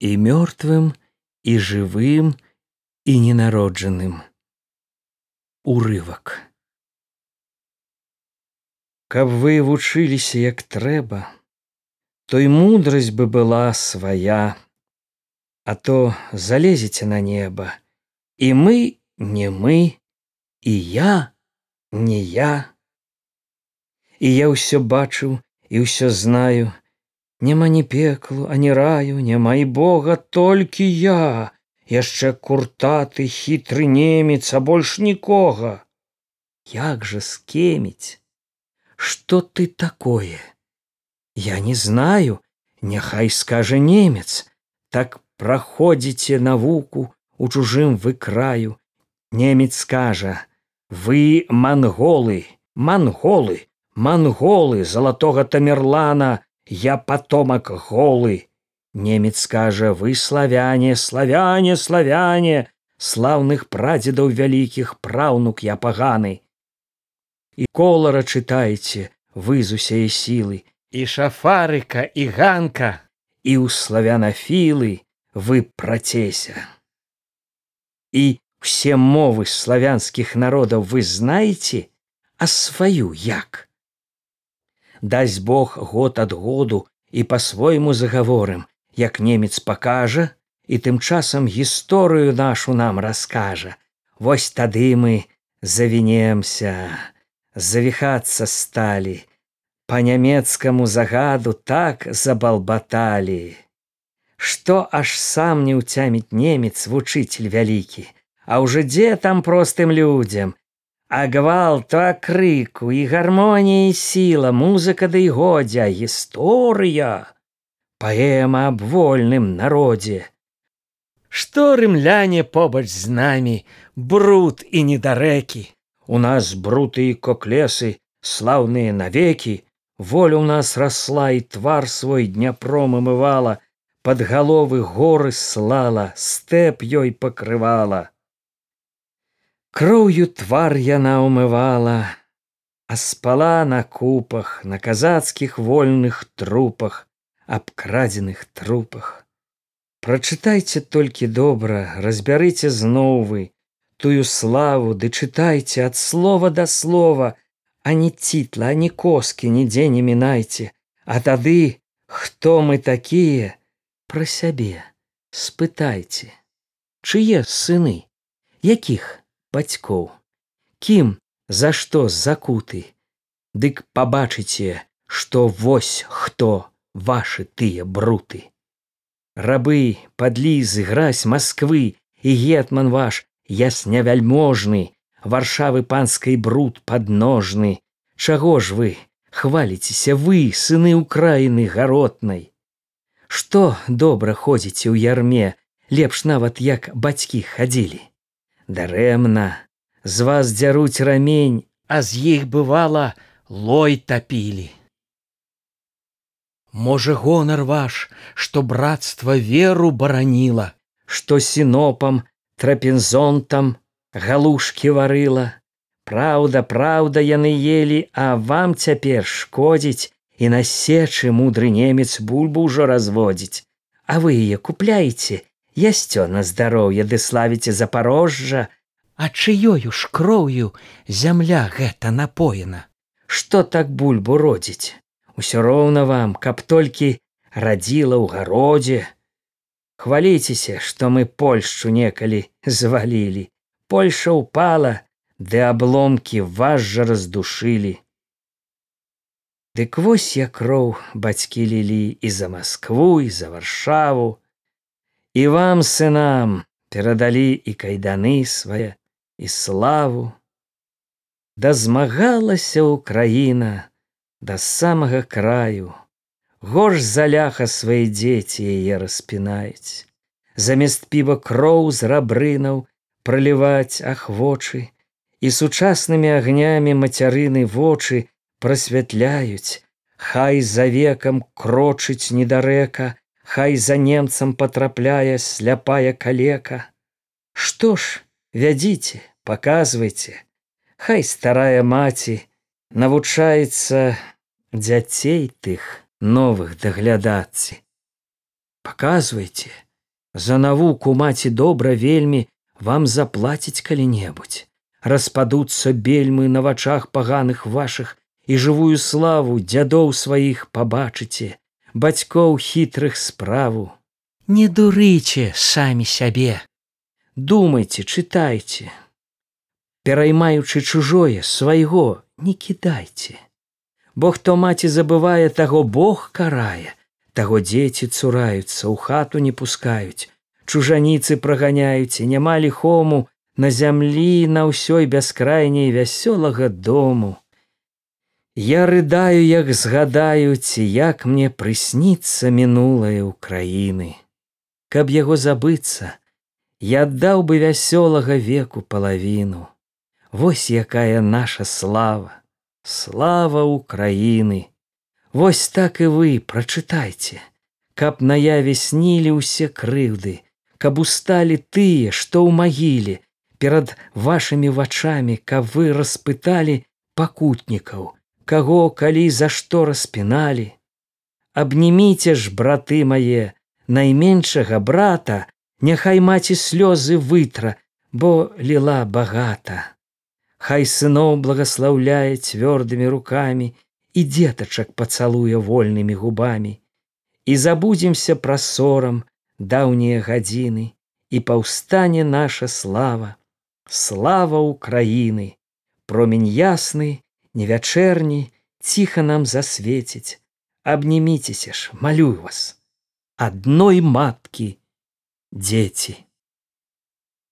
і мёртвым і жывым і ненароджаным урывак каб вы вучыліся як трэба той мудрасць бы была свая а то залезеце на неба і мы не мы і я не я. І я ўсё бачыў і ўсё знаю няма ні пеклу ані раю няма і бога толькі я. Яшчэ куртаты хітры немец а больш нікога. Як жа скеміць что ты такое? Я не знаю няхай скажа немец. Так праходзіце навуку у чужым вы краю немец скажа вы манголы манголы манголы залатога тамерлана я потомак голы. Немец скажа вы славяне славяне славяне. Слаўных прадзедаў вялікіх праўнук я паганы. І колара чытайце вы з усяе сілы. І шафарыка і ганка. І ў славянафілы вы працеся. І все мовы славянскіх народаў вы знаеце? А сваю як дасць бог год ад году і по-свойму загаворым як немец пакажа і тым часам гісторыю нашу нам раскажа. Вось тады мы завінемся завіхацца сталі по нямецкаму загаду так забалбаталі. Што аж сам не ўцяміць немец вучыцель вялікі а ўжо дзе там простым людзям а гвалта крыку і гармонія сіла музыка ды годзя гісторыя. Паэма аб вольным народзе. Што рымляне побач з намі бруд і недарэкі. У нас бруты і коклесы слаўныя навекі. Воля ў нас расла і твар свой дняпром ымывала под галовы горы слала стэп ёй пакрывала кроўю твар яна умывала а спала на купах на казацкіх вольных трупах абкрадзеных трупах. Прачытайце толькі добра разбярыце зноў вы тую славу ды чытайце ад слова да слова а не цітла ані коскі нідзе не мінайце а тады хто мы такія пра сябе спытайце. Чые сыны? Якіх бацькоў. Кім за што закуты? Дык пабачыце што вось хто вашы тыя бруты. Рабы падлізы гразь москвы і гетман ваш ясня вяльможны варшавы панскай бруд подножны чаго ж вы хваліцеся вы сыны украіны гаротнай? Што добра ходзіце ў ярме лепш нават як бацькі хадзілі дарэмна з вас дзяруць рамень а з іх бывала лой тапілі. Можа гонар ваш што братства веру бараніла што сінопам трапензонтам галушкі варыла. Праўда праўда яны елі а вам цяпер шкодзіць і на сечы мудры немец бульбу ўжо разводзіць. А вы яе купляеце ясцё на здароўе ды славіце запорожжа. А чыёю ж кроўю зямля гэта напоена? Што так бульбу родзіць? Усё роўна вам каб толькі радзіла ў гародзе. Хваліцеся што мы польшчу некалі звалілі. Польша упала ды абломкі вас жа раздушылі. Дык вось я кроў бацькі лілі і за москву і за варшаву і вам сынам перадалі і кайданы свае і славу. Да змагалася ўкраіна да самага краю. Горш заляха свае дзеці яе распінаюць замест піва кроў з рабрынаў праліваць ахвочы і сучаснымі агнямі мацярыны вочы прасвятляюць хай за векам крочыць недарэка хай за немцам патрапляе сляпая калека што ж вядзіце паказвайце хай старая маці навучаецца дзяцей тых новых даглядацца. Паказвайце, За навуку маці добра вельмі вам заплаціць калі-небудзь. Распадуцца бельмы на вачах паганых вашых і жывую славу дзядоў сваіх пабачыце, бацькоў хітрых справу. Не дурыце самі сябе. Думайце, чытайце. Пераймаючы чужое свайго не кідайце. Бо хто маці забывае таго Бог карае, таго дзеці цураюцца, у хату не пускаюць, чужаніцы праганяюць няма ліхому на зямлі на ўсёй бяскрайняй вясёлага дому. Я рыдаю, як згадаю, ці як мне прысніцца мінулае ўкраіны. Каб яго забыцца, я аддаў бы вясёлага веку палавіну. Вось якая наша слава, слава Украіны. Вось так і вы прачытайце, каб наяве снілі ўсе крыўды, каб усталі тыя, што ў магіле, перад вашымі вачамі, каб вы распыталі пакутнікаў, каго калі за што распіналі. Абніміце ж, браты мае, найменшага брата, няхай маці слёзы вытра, бо ліла багата. Хай сыноў благаслаўляе цвёрдымі рукамі, і дзетачак пацалуе вольнымі губамі і забудземся пра сорам даўнія гадзіны і паўстане наша слава слава украіны промень ясны невячэрні ціха нам засвеціць абніміцеся ж малюю вас. Адной маткі дзеці